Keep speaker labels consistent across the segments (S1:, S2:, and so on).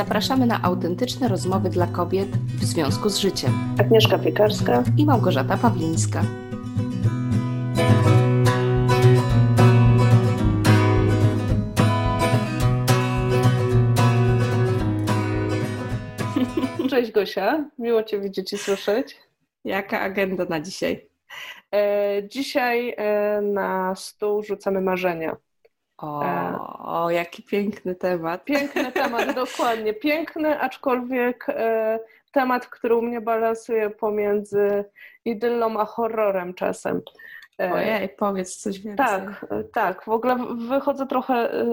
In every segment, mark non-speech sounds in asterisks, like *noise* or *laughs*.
S1: zapraszamy na autentyczne rozmowy dla kobiet w związku z życiem.
S2: Agnieszka Piekarska
S1: i Małgorzata Pawlińska.
S2: Cześć Gosia, miło Cię widzieć i słyszeć.
S1: Jaka agenda na dzisiaj?
S2: E, dzisiaj e, na stół rzucamy marzenia.
S1: O, e, o, jaki piękny temat.
S2: Piękny *laughs* temat, dokładnie. Piękny, aczkolwiek e, temat, który u mnie balansuje pomiędzy idyllą a horrorem czasem.
S1: E, Ojej, powiedz coś więcej.
S2: Tak, tak. W ogóle wychodzę trochę, e,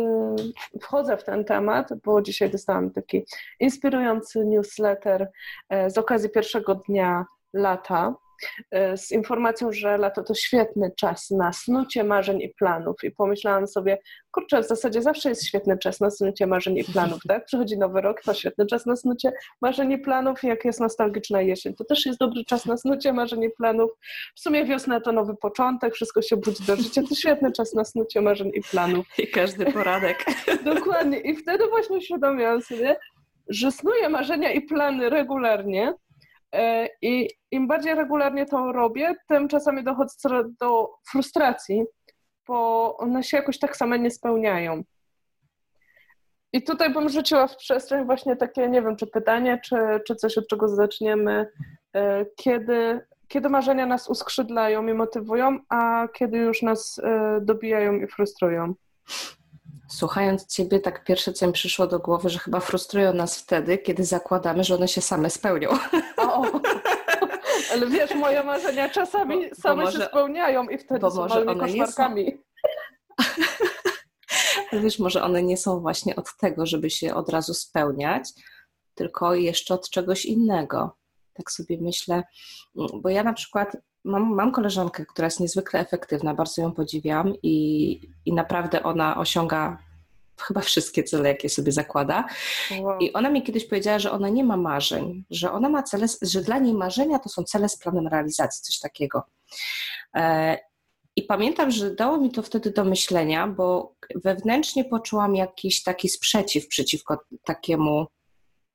S2: wchodzę w ten temat, bo dzisiaj dostałam taki inspirujący newsletter e, z okazji pierwszego dnia lata E, z informacją, że lato to świetny czas na snucie marzeń i planów. I pomyślałam sobie, kurczę, w zasadzie zawsze jest świetny czas na snucie marzeń i planów, tak? Przychodzi nowy rok, to świetny czas na snucie marzeń i planów. Jak jest nostalgiczna jesień, to też jest dobry czas na snucie marzeń i planów. W sumie wiosna to nowy początek, wszystko się budzi do życia, to świetny czas na snucie marzeń i planów.
S1: I każdy poradek. *laughs*
S2: Dokładnie. I wtedy właśnie uświadomiłam sobie, że snuję marzenia i plany regularnie, E, I im bardziej regularnie to robię, tym czasami dochodzę do frustracji, bo one się jakoś tak same nie spełniają. I tutaj bym rzuciła w przestrzeń właśnie takie, nie wiem, czy pytanie, czy, czy coś, od czego zaczniemy, e, kiedy, kiedy marzenia nas uskrzydlają i motywują, a kiedy już nas e, dobijają i frustrują.
S1: Słuchając Ciebie, tak pierwsze, co mi przyszło do głowy, że chyba frustrują nas wtedy, kiedy zakładamy, że one się same spełnią. *laughs* O, *laughs*
S2: ale wiesz, moje marzenia czasami bo, same bo może, się spełniają i wtedy są one koszmarkami. *laughs*
S1: Ale wiesz, może one nie są właśnie od tego, żeby się od razu spełniać, tylko jeszcze od czegoś innego. Tak sobie myślę, bo ja na przykład mam, mam koleżankę, która jest niezwykle efektywna, bardzo ją podziwiam i, i naprawdę ona osiąga chyba wszystkie cele, jakie sobie zakłada. Wow. I ona mi kiedyś powiedziała, że ona nie ma marzeń, że ona ma cele, że dla niej marzenia to są cele z planem realizacji, coś takiego. E, I pamiętam, że dało mi to wtedy do myślenia, bo wewnętrznie poczułam jakiś taki sprzeciw przeciwko takiemu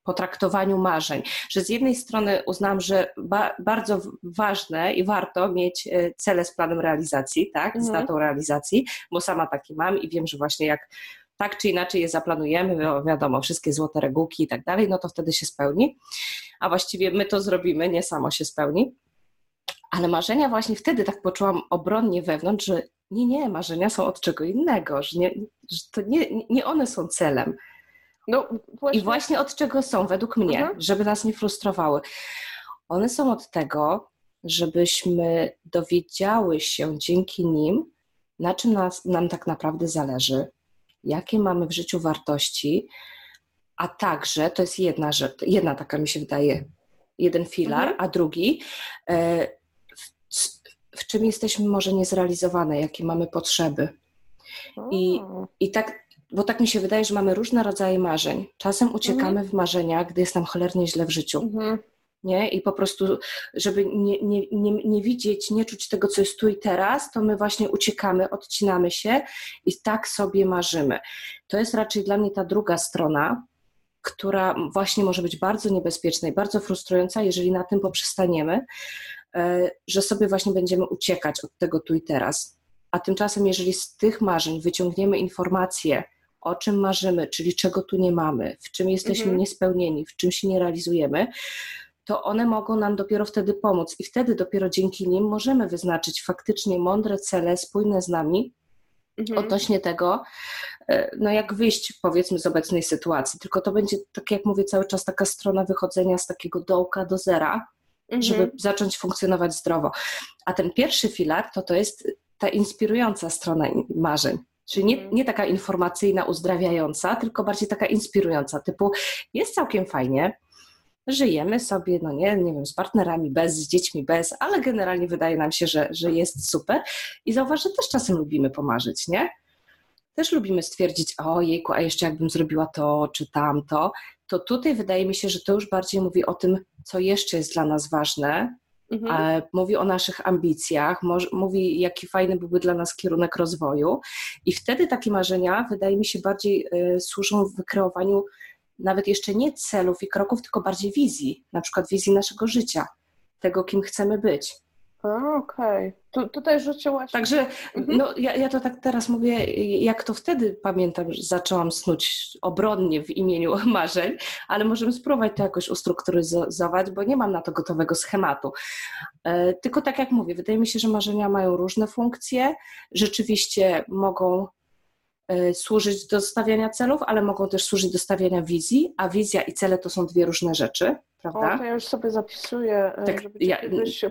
S1: potraktowaniu marzeń. Że z jednej strony uznałam, że ba bardzo ważne i warto mieć e, cele z planem realizacji, tak, mhm. z datą realizacji, bo sama taki mam i wiem, że właśnie jak tak czy inaczej je zaplanujemy, wiadomo, wszystkie złote regułki i tak dalej, no to wtedy się spełni. A właściwie my to zrobimy, nie samo się spełni. Ale marzenia właśnie wtedy tak poczułam obronnie wewnątrz, że nie, nie, marzenia są od czego innego, że, nie, że to nie, nie one są celem. No, właśnie. I właśnie od czego są, według mnie, mhm. żeby nas nie frustrowały. One są od tego, żebyśmy dowiedziały się dzięki nim, na czym nas, nam tak naprawdę zależy, jakie mamy w życiu wartości, a także, to jest jedna rzecz, jedna taka mi się wydaje, jeden filar, mhm. a drugi, e, w, w, czym jesteśmy może niezrealizowane, jakie mamy potrzeby. I, I tak bo tak mi się wydaje, że mamy różne rodzaje marzeń. Czasem uciekamy mhm. w marzenia, gdy jest nam cholernie źle w życiu. Mhm. Nie? I po prostu, żeby nie, nie, nie, nie widzieć, nie czuć tego, co jest tu i teraz, to my właśnie uciekamy, odcinamy się i tak sobie marzymy. To jest raczej dla mnie ta druga strona, która właśnie może być bardzo niebezpieczna i bardzo frustrująca, jeżeli na tym poprzestaniemy, e, że sobie właśnie będziemy uciekać od tego tu i teraz. A tymczasem, jeżeli z tych marzeń wyciągniemy informacje, o czym marzymy, czyli czego tu nie mamy, w czym jesteśmy mhm. niespełnieni, w czym się nie realizujemy, to one mogą nam dopiero wtedy pomóc i wtedy dopiero dzięki nim możemy wyznaczyć faktycznie mądre cele spójne z nami mhm. odnośnie tego, e, no jak wyjść powiedzmy z obecnej sytuacji. Tylko to będzie, tak jak mówię cały czas, taka strona wychodzenia z takiego dołka do zera, mhm. żeby zacząć funkcjonować zdrowo. A ten pierwszy filar to to jest ta inspirująca strona marzeń. Czyli nie, nie taka informacyjna, uzdrawiająca, tylko bardziej taka inspirująca, typu jest całkiem fajnie, żyjemy sobie, no nie, nie wiem, z partnerami bez, z dziećmi bez, ale generalnie wydaje nam się, że, że jest super. I zauważ, że też czasem lubimy pomarzyć, nie? Też lubimy stwierdzić, o jejku, a jeszcze jakbym zrobiła to czy tamto. To tutaj wydaje mi się, że to już bardziej mówi o tym, co jeszcze jest dla nas ważne, Mhm. Mówi o naszych ambicjach, mówi, jaki fajny byłby dla nas kierunek rozwoju. I wtedy takie marzenia, wydaje mi się, bardziej y, służą w wykreowaniu nawet jeszcze nie celów i kroków, tylko bardziej wizji, na przykład wizji naszego życia, tego, kim chcemy być.
S2: Okej. Okay. Tu, tutaj rzuciłaś.
S1: Także mhm. no, ja, ja to tak teraz mówię, jak to wtedy pamiętam, że zaczęłam snuć obronnie w imieniu *laughs* marzeń, ale możemy spróbować to jakoś ustrukturyzować, bo nie mam na to gotowego schematu. E, tylko tak jak mówię, wydaje mi się, że marzenia mają różne funkcje. Rzeczywiście mogą służyć do stawiania celów, ale mogą też służyć do stawiania wizji, a wizja i cele to są dwie różne rzeczy prawda?
S2: O, to ja już sobie zapisuję, e, tak, żeby ja,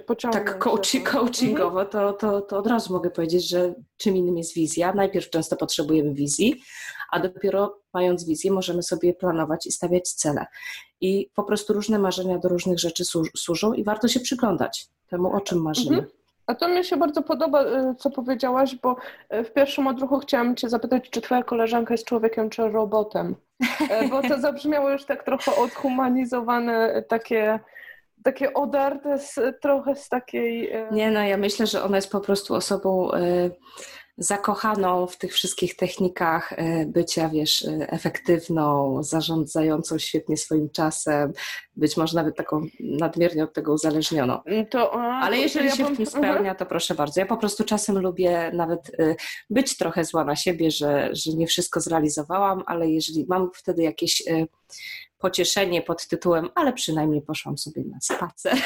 S2: pociągnąć.
S1: Tak coaching, coachingowo mhm. to, to, to od razu mogę powiedzieć, że czym innym jest wizja. Najpierw często potrzebujemy wizji, a dopiero mając wizję możemy sobie planować i stawiać cele. I po prostu różne marzenia do różnych rzeczy służą i warto się przyglądać temu, o czym marzymy. Mhm.
S2: A to mi się bardzo podoba, y, co powiedziałaś, bo y, w pierwszym odruchu chciałam Cię zapytać, czy Twoja koleżanka jest człowiekiem, czy robotem. E, bo to *laughs* zabrzmiało już tak trochę odhumanizowane, takie, takie odarte z, trochę z takiej.
S1: E, Nie, no ja myślę, że ona jest po prostu osobą. Zakochaną w tych wszystkich technikach e, bycia, wiesz, e, efektywną, zarządzającą świetnie swoim czasem, być może nawet taką nadmiernie od tego uzależnioną. Mm, to, a, Ale jeżeli ja się bym... w tym spełnia, mhm. to proszę bardzo. Ja po prostu czasem lubię nawet e, być trochę zła na siebie, że, że nie wszystko zrealizowałam, ale jeżeli mam wtedy jakieś pocieszenie pod tytułem, ale przynajmniej poszłam sobie na spacer,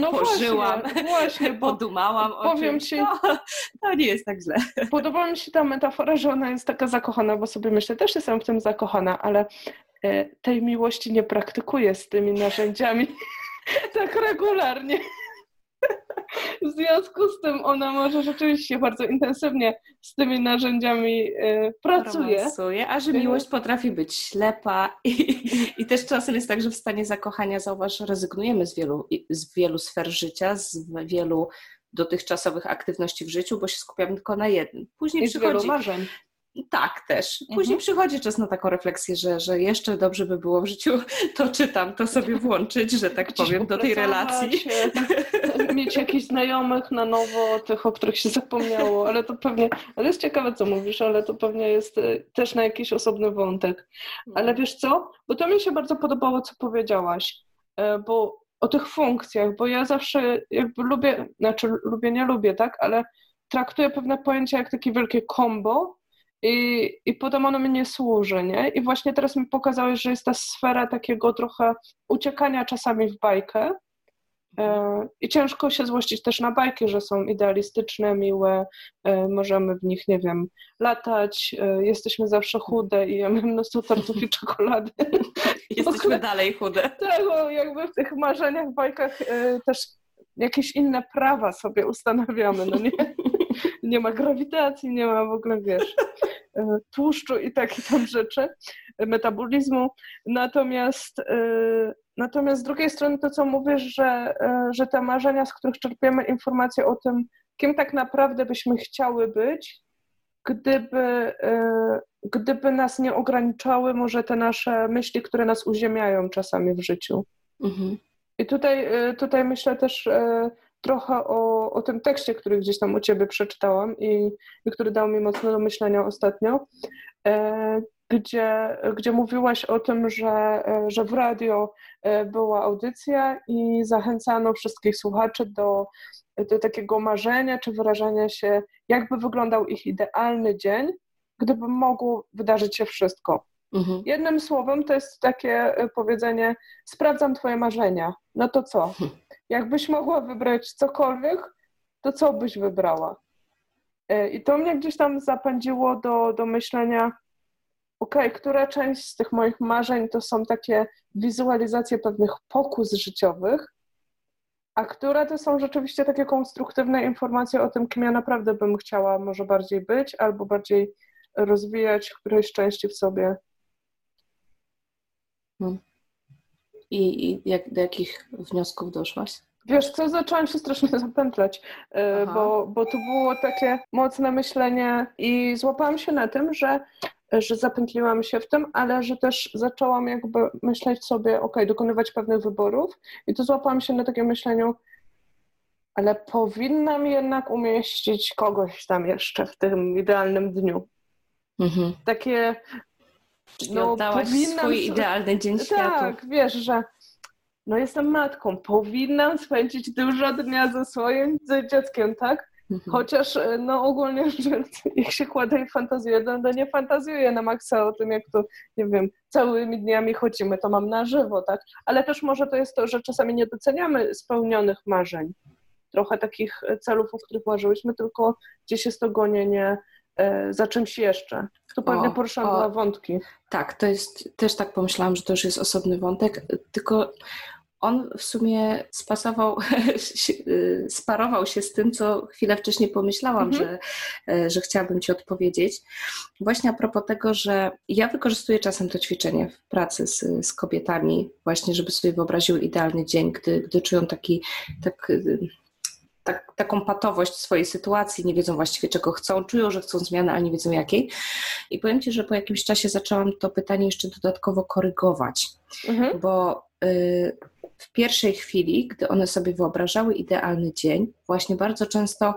S1: no *laughs* pożyłam, właśnie, właśnie podumałam powiem o Ci, no, to nie jest tak źle.
S2: Podoba mi się ta metafora, że ona jest taka zakochana, bo sobie myślę, też jestem w tym zakochana, ale e, tej miłości nie praktykuję z tymi narzędziami *laughs* tak regularnie. W związku z tym ona może rzeczywiście bardzo intensywnie z tymi narzędziami y, pracuje.
S1: Romansuje, a że miłość potrafi być ślepa i, i też czasem jest tak, że w stanie zakochania, zauważ, rezygnujemy z wielu, z wielu sfer życia, z wielu dotychczasowych aktywności w życiu, bo się skupiamy tylko na jednym.
S2: Później I przychodzi.
S1: Tak, też. Później mhm. przychodzi czas na taką refleksję, że, że jeszcze dobrze by było w życiu to czytam, to sobie włączyć, że tak powiem, do tej relacji.
S2: Mieć jakichś znajomych na nowo, tych, o których się zapomniało, ale to pewnie, ale jest ciekawe, co mówisz, ale to pewnie jest e, też na jakiś osobny wątek. Ale wiesz co? Bo to mi się bardzo podobało, co powiedziałaś, e, bo o tych funkcjach, bo ja zawsze jakby lubię, znaczy lubię, nie lubię, tak, ale traktuję pewne pojęcia jak takie wielkie combo, i, I potem ono mi nie służy, nie? I właśnie teraz mi pokazałeś, że jest ta sfera takiego trochę uciekania czasami w bajkę. E, I ciężko się złościć też na bajki, że są idealistyczne, miłe, e, możemy w nich, nie wiem, latać, e, jesteśmy zawsze chude i jemy mnóstwo tortów i *laughs* czekolady.
S1: Jesteśmy dalej chude.
S2: Tak, bo jakby w tych marzeniach, bajkach też jakieś inne prawa sobie ustanawiamy, no nie? *laughs* nie ma grawitacji, nie ma w ogóle, wiesz, tłuszczu i takie tam rzeczy, metabolizmu. Natomiast, e, natomiast z drugiej strony to, co mówisz, że, e, że te marzenia, z których czerpiemy informacje o tym, kim tak naprawdę byśmy chciały być, gdyby, gdyby nas nie ograniczały może te nasze myśli, które nas uziemiają czasami w życiu. Mhm. I tutaj, tutaj myślę też trochę o, o tym tekście, który gdzieś tam u Ciebie przeczytałam i, i który dał mi mocno do myślenia ostatnio, e, gdzie, gdzie mówiłaś o tym, że, e, że w radio e, była audycja i zachęcano wszystkich słuchaczy do, do takiego marzenia czy wyrażania się, jakby wyglądał ich idealny dzień, gdyby mogło wydarzyć się wszystko. Mhm. Jednym słowem to jest takie powiedzenie: sprawdzam Twoje marzenia. No to co? Jakbyś mogła wybrać cokolwiek, to co byś wybrała? E, I to mnie gdzieś tam zapędziło do, do myślenia, okej, okay, która część z tych moich marzeń to są takie wizualizacje pewnych pokus życiowych, a które to są rzeczywiście takie konstruktywne informacje o tym, kim ja naprawdę bym chciała może bardziej być albo bardziej rozwijać którejś części w sobie.
S1: Hmm. I, i jak, do jakich wniosków doszłaś?
S2: Wiesz co, zaczęłam się strasznie *laughs* zapętlać, e, bo, bo to było takie mocne myślenie i złapałam się na tym, że, że zapętliłam się w tym, ale że też zaczęłam jakby myśleć sobie, ok, dokonywać pewnych wyborów i to złapałam się na takim myśleniu, ale powinnam jednak umieścić kogoś tam jeszcze w tym idealnym dniu. Mhm. Takie
S1: no, oddałaś swój idealny dzień świata.
S2: Tak, wiesz, że no jestem matką, powinnam spędzić dużo dnia ze swoim dzieckiem, tak? Mhm. Chociaż e, no ogólnie rzecz, *laughs* jak się kładę i fantazjuję, to, to nie fantazjuję na maksa o tym, jak to, nie wiem, całymi dniami chodzimy, to mam na żywo, tak? Ale też może to jest to, że czasami nie doceniamy spełnionych marzeń. Trochę takich celów, o których marzyłyśmy, tylko gdzieś jest to gonienie za czymś jeszcze. Tu pewnie poruszam dwa wątki.
S1: Tak, to jest, też tak pomyślałam, że to już jest osobny wątek, tylko on w sumie spasował, *laughs* y, sparował się z tym, co chwilę wcześniej pomyślałam, mhm. że, e, że chciałabym Ci odpowiedzieć. Właśnie a propos tego, że ja wykorzystuję czasem to ćwiczenie w pracy z, z kobietami, właśnie, żeby sobie wyobraziły idealny dzień, gdy, gdy czują taki, tak, y, tak, taką patowość swojej sytuacji, nie wiedzą właściwie czego chcą, czują, że chcą zmiany, ale nie wiedzą jakiej. I powiem Ci, że po jakimś czasie zaczęłam to pytanie jeszcze dodatkowo korygować, mhm. bo y, w pierwszej chwili, gdy one sobie wyobrażały idealny dzień, właśnie bardzo często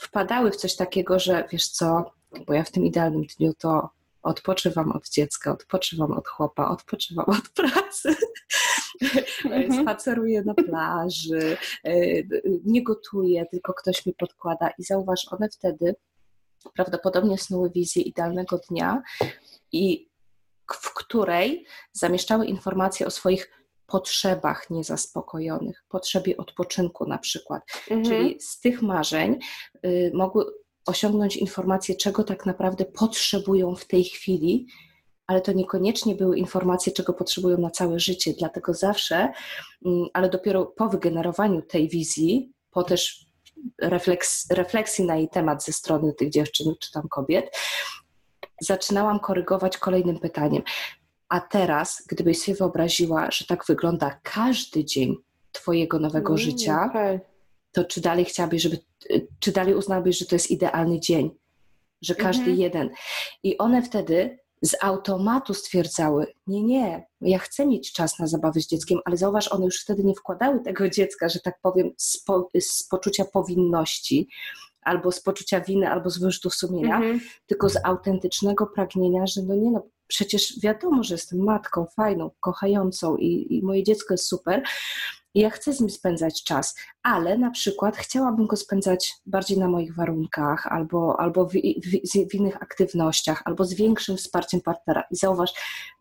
S1: wpadały w coś takiego, że wiesz co, bo ja w tym idealnym dniu to odpoczywam od dziecka, odpoczywam od chłopa, odpoczywam od pracy. *laughs* spaceruję na plaży, e, nie gotuję, tylko ktoś mi podkłada i zauważ, one wtedy prawdopodobnie snuły wizję idealnego dnia i w której zamieszczały informacje o swoich potrzebach niezaspokojonych, potrzebie odpoczynku na przykład. Mhm. Czyli z tych marzeń y, mogły osiągnąć informacje, czego tak naprawdę potrzebują w tej chwili, ale to niekoniecznie były informacje, czego potrzebują na całe życie. Dlatego zawsze, mm, ale dopiero po wygenerowaniu tej wizji, po też refleks, refleksji na jej temat ze strony tych dziewczyn czy tam kobiet, zaczynałam korygować kolejnym pytaniem. A teraz, gdybyś sobie wyobraziła, że tak wygląda każdy dzień Twojego nowego mm, życia, okay. to czy dalej chciałabyś, żeby, czy dalej uznałabyś, że to jest idealny dzień? Że każdy mm -hmm. jeden. I one wtedy z automatu stwierdzały: Nie, nie, ja chcę mieć czas na zabawę z dzieckiem, ale zauważ, one już wtedy nie wkładały tego dziecka, że tak powiem, z, po, z poczucia powinności, albo z poczucia winy, albo z wyrzutów sumienia, mm -hmm. tylko z autentycznego pragnienia, że no nie no, przecież wiadomo, że jestem matką fajną, kochającą i, i moje dziecko jest super i ja chcę z nim spędzać czas, ale na przykład chciałabym go spędzać bardziej na moich warunkach albo, albo w, w, w innych aktywnościach, albo z większym wsparciem partnera. I zauważ,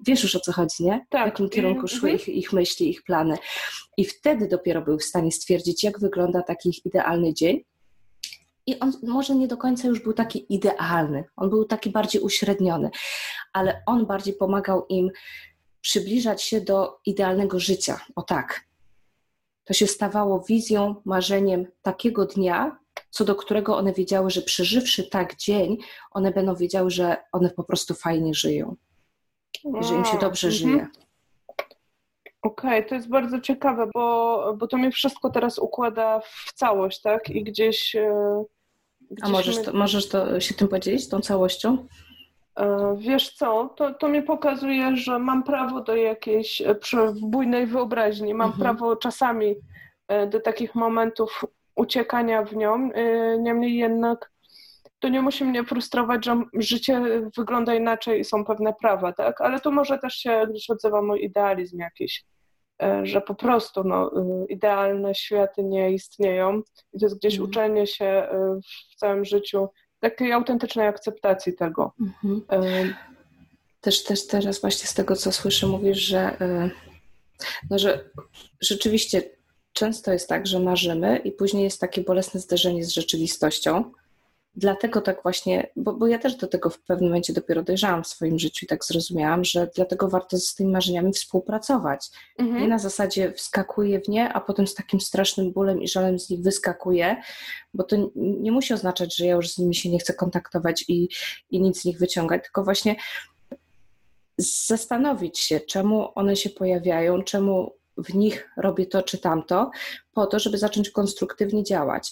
S1: wiesz już o co chodzi, nie? Tak. W jakim kierunku szły mhm. ich, ich myśli, ich plany. I wtedy dopiero był w stanie stwierdzić, jak wygląda taki ich idealny dzień i on może nie do końca już był taki idealny, on był taki bardziej uśredniony, ale on bardziej pomagał im przybliżać się do idealnego życia. O tak. To się stawało wizją, marzeniem takiego dnia, co do którego one wiedziały, że przeżywszy tak dzień, one będą wiedziały, że one po prostu fajnie żyją. I że im się dobrze mhm. żyje.
S2: Okej, okay, to jest bardzo ciekawe, bo, bo to mnie wszystko teraz układa w całość, tak? I gdzieś e,
S1: a możesz, to, możesz to się tym podzielić, tą całością?
S2: E, wiesz co, to, to mi pokazuje, że mam prawo do jakiejś e, bujnej wyobraźni, mam mhm. prawo czasami e, do takich momentów uciekania w nią, niemniej jednak to nie musi mnie frustrować, że życie wygląda inaczej i są pewne prawa, tak? Ale to może też się gdzieś odzywa mój idealizm jakiś. Że po prostu no, idealne światy nie istnieją. I to jest gdzieś mhm. uczenie się w całym życiu takiej autentycznej akceptacji tego. Mhm.
S1: E, też, też teraz właśnie z tego, co słyszę, mówisz, że, y, no, że rzeczywiście często jest tak, że marzymy i później jest takie bolesne zderzenie z rzeczywistością dlatego tak właśnie, bo, bo, ja też do tego w pewnym momencie dopiero dojrzałam w swoim życiu i tak zrozumiałam, że dlatego warto z tymi marzeniami współpracować. Mhm. Nie na zasadzie wskakuję w nie, a potem z takim strasznym bólem i żalem z nich wyskakuję, bo to nie musi oznaczać, że ja już z nimi się nie chcę kontaktować i, i nic z nich wyciągać, tylko właśnie zastanowić się, czemu one się pojawiają, czemu w nich robię to czy tamto, po to, żeby zacząć konstruktywnie działać.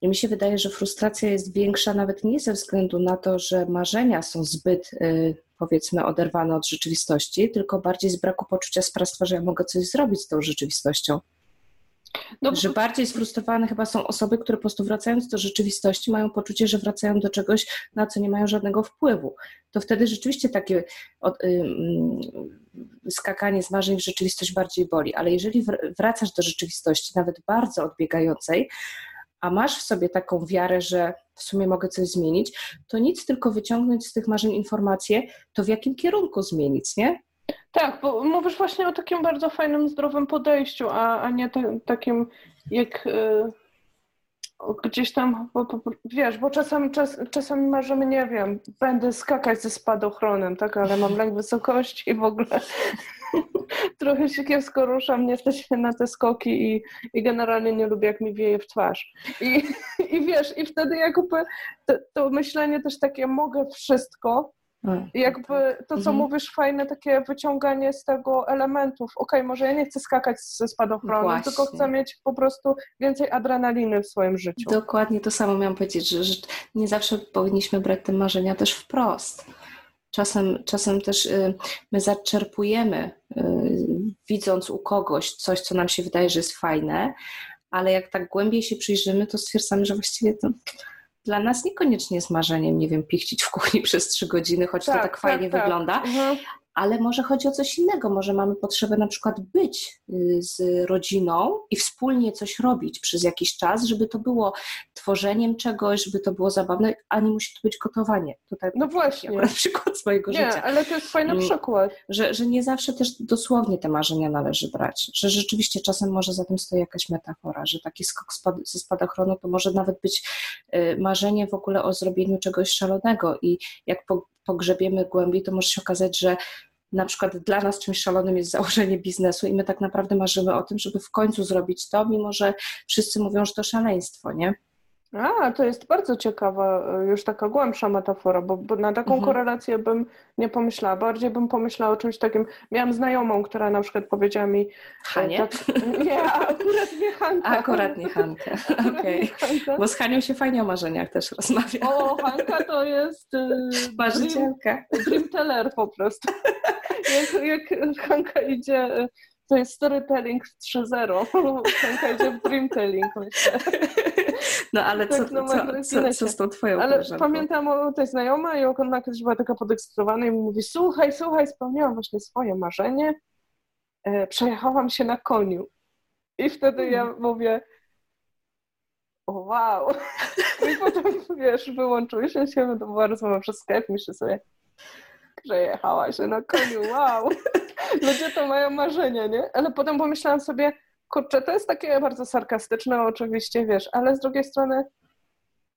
S1: I mi się wydaje, że frustracja jest większa nawet nie ze względu na to, że marzenia są zbyt, y, powiedzmy, oderwane od rzeczywistości, tylko bardziej z braku poczucia sprawstwa, że ja mogę coś zrobić z tą rzeczywistością. No, że bardziej sfrustrowane chyba są osoby, które po prostu wracając do rzeczywistości mają poczucie, że wracają do czegoś, na co nie mają żadnego wpływu. To wtedy rzeczywiście takie od, y, skakanie z marzeń w rzeczywistość bardziej boli. Ale jeżeli wracasz do rzeczywistości, nawet bardzo odbiegającej, a masz w sobie taką wiarę, że w sumie mogę coś zmienić, to nic tylko wyciągnąć z tych marzeń informacje, to w jakim kierunku zmienić, nie?
S2: Tak, bo mówisz właśnie o takim bardzo fajnym, zdrowym podejściu, a, a nie te, takim jak y, gdzieś tam, bo, bo, wiesz, bo czasem, czas, czasem marzymy, nie wiem, będę skakać ze spadochronem, tak, ale mam lęk wysokości i w ogóle *laughs* trochę się kiepsko ruszam, nie stać na te skoki i, i generalnie nie lubię, jak mi wieje w twarz. I, *laughs* i wiesz, i wtedy jakby to, to myślenie też takie, mogę wszystko, i jakby to, co mhm. mówisz, fajne takie wyciąganie z tego elementów. Okej, okay, może ja nie chcę skakać ze spadochronu, tylko chcę mieć po prostu więcej adrenaliny w swoim życiu.
S1: Dokładnie to samo miałam powiedzieć, że, że nie zawsze powinniśmy brać te marzenia też wprost. Czasem, czasem też y, my zaczerpujemy, y, widząc u kogoś coś, co nam się wydaje, że jest fajne, ale jak tak głębiej się przyjrzymy, to stwierdzamy, że właściwie to dla nas niekoniecznie jest marzeniem, nie wiem, pichcić w kuchni *laughs* przez trzy godziny, choć tak, to tak, tak fajnie tak, wygląda, mhm ale może chodzi o coś innego. Może mamy potrzebę na przykład być y, z rodziną i wspólnie coś robić przez jakiś czas, żeby to było tworzeniem czegoś, żeby to było zabawne, a nie musi to być gotowanie. Tutaj
S2: no właśnie.
S1: Na przykład swojego
S2: nie,
S1: życia.
S2: ale to jest fajny mm, przykład.
S1: Że, że nie zawsze też dosłownie te marzenia należy brać. Że rzeczywiście czasem może za tym stoi jakaś metafora, że taki skok spad ze spadochronu to może nawet być y, marzenie w ogóle o zrobieniu czegoś szalonego i jak po, pogrzebiemy głębiej, to może się okazać, że na przykład dla nas czymś szalonym jest założenie biznesu i my tak naprawdę marzymy o tym, żeby w końcu zrobić to, mimo że wszyscy mówią, że to szaleństwo, nie?
S2: A, to jest bardzo ciekawa, już taka głębsza metafora, bo, bo na taką mhm. korelację bym nie pomyślała. Bardziej bym pomyślała o czymś takim. Miałam znajomą, która na przykład powiedziała mi. E,
S1: Hanie? Tak,
S2: nie, akurat nie Hanka.
S1: Akurat nie Hankę. *laughs* Okej. Okay. Bo z Hanią się fajnie o marzeniach też rozmawia.
S2: O, Hanka to jest. E, *laughs*
S1: Marzycielka.
S2: Dream, dream teller po prostu. *laughs* jak, jak Hanka idzie e, to jest storytelling 3.0. Hanka idzie w *laughs* dreamtelling, myślę.
S1: No ale tak, co, no, co, co, co, z tą twoją
S2: Ale koleżanką? pamiętam o tej znajomej i ona kiedyś była taka podekscytowana i mówi, słuchaj, słuchaj, spełniłam właśnie swoje marzenie, e, przejechałam się na koniu. I wtedy hmm. ja mówię, wow. *laughs* I potem, wiesz, wyłączyliśmy się, to była rozmowa przez Skype, myślę sobie, przejechała się na koniu, wow. *laughs* Ludzie to mają marzenia, nie? Ale potem pomyślałam sobie, kurczę, to jest takie bardzo sarkastyczne oczywiście, wiesz, ale z drugiej strony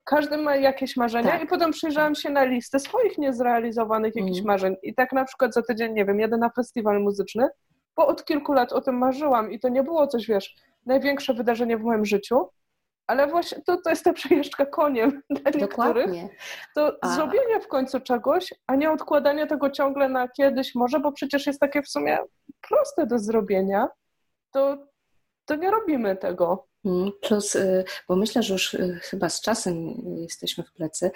S2: każdy ma jakieś marzenia tak. i potem przyjrzałam się na listę swoich niezrealizowanych jakichś mm. marzeń i tak na przykład za tydzień, nie wiem, jadę na festiwal muzyczny, bo od kilku lat o tym marzyłam i to nie było coś, wiesz, największe wydarzenie w moim życiu, ale właśnie to, to jest ta przejeżdżka koniem *laughs* dla niektórych. Dokładnie. To a... zrobienie w końcu czegoś, a nie odkładanie tego ciągle na kiedyś może, bo przecież jest takie w sumie proste do zrobienia, to, to nie robimy tego.
S1: Mm, plus, y, bo myślę, że już y, chyba z czasem jesteśmy w plecy,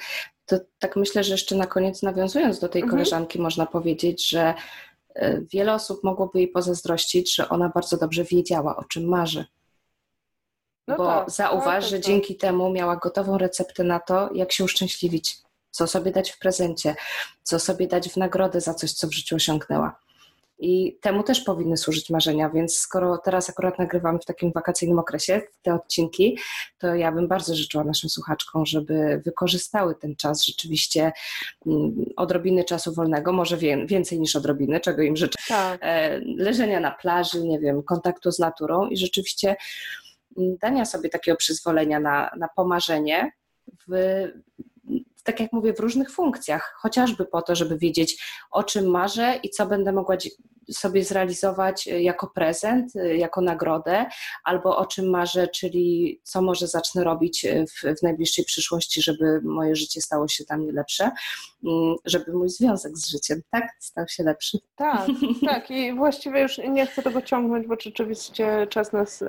S1: to tak myślę, że jeszcze na koniec nawiązując do tej mhm. koleżanki, można powiedzieć, że y, wiele osób mogłoby jej pozazdrościć, że ona bardzo dobrze wiedziała, o czym marzy. No bo tak, zauważ, tak, że tak. dzięki temu miała gotową receptę na to, jak się uszczęśliwić, co sobie dać w prezencie, co sobie dać w nagrodę za coś, co w życiu osiągnęła. I temu też powinny służyć marzenia, więc skoro teraz akurat nagrywamy w takim wakacyjnym okresie te odcinki, to ja bym bardzo życzyła naszym słuchaczkom, żeby wykorzystały ten czas rzeczywiście mm, odrobiny czasu wolnego, może więcej niż odrobiny, czego im życzę. Tak. E, leżenia na plaży, nie wiem, kontaktu z naturą i rzeczywiście dania sobie takiego przyzwolenia na, na pomarzenie w, tak jak mówię, w różnych funkcjach, chociażby po to, żeby wiedzieć, o czym marzę i co będę mogła sobie zrealizować jako prezent, jako nagrodę, albo o czym marzę, czyli co może zacznę robić w, w najbliższej przyszłości, żeby moje życie stało się tam lepsze, mm, żeby mój związek z życiem, tak, stał się lepszy.
S2: Tak, tak i właściwie już nie chcę tego ciągnąć, bo rzeczywiście czas nas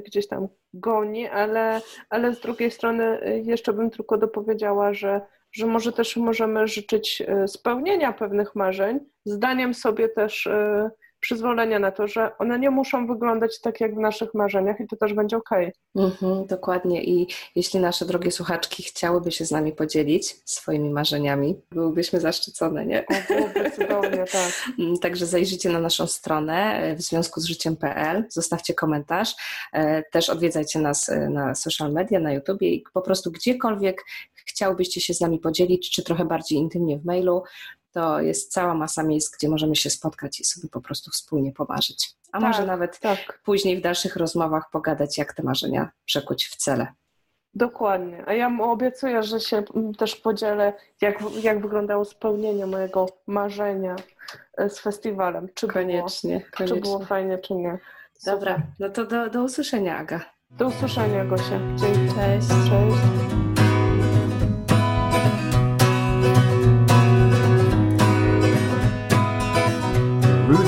S2: gdzieś tam goni, ale, ale z drugiej strony y, jeszcze bym tylko dopowiedziała, że, że może też możemy życzyć y, spełnienia pewnych marzeń, zdaniem sobie też przyzwolenie na to, że one nie muszą wyglądać tak jak w naszych marzeniach i to też będzie ok.
S1: Mhm, dokładnie. I jeśli nasze drogie słuchaczki chciałyby się z nami podzielić swoimi marzeniami, byłybyśmy zaszczycone, nie?
S2: O, cudownie, tak.
S1: Mm, także zajrzyjcie na naszą stronę e, w związku z życiem.pl, zostawcie komentarz, e, też odwiedzajcie nas e, na social media, na YouTubie i po prostu gdziekolwiek chciałbyście się z nami podzielić, czy trochę bardziej intymnie w mailu, to jest cała masa miejsc, gdzie możemy się spotkać i sobie po prostu wspólnie pomarzyć. A tak, może nawet tak. później w dalszych rozmowach pogadać, jak te marzenia przekuć w cele.
S2: Dokładnie. A ja mu obiecuję, że się też podzielę, jak, jak wyglądało spełnienie mojego marzenia e, z festiwalem. Czy
S1: koniecznie,
S2: było, koniecznie. Czy było fajnie, czy nie.
S1: Super. Dobra, no to do, do usłyszenia, Aga.
S2: Do usłyszenia, Gosia.
S1: Dzięki.
S2: Cześć. Cześć.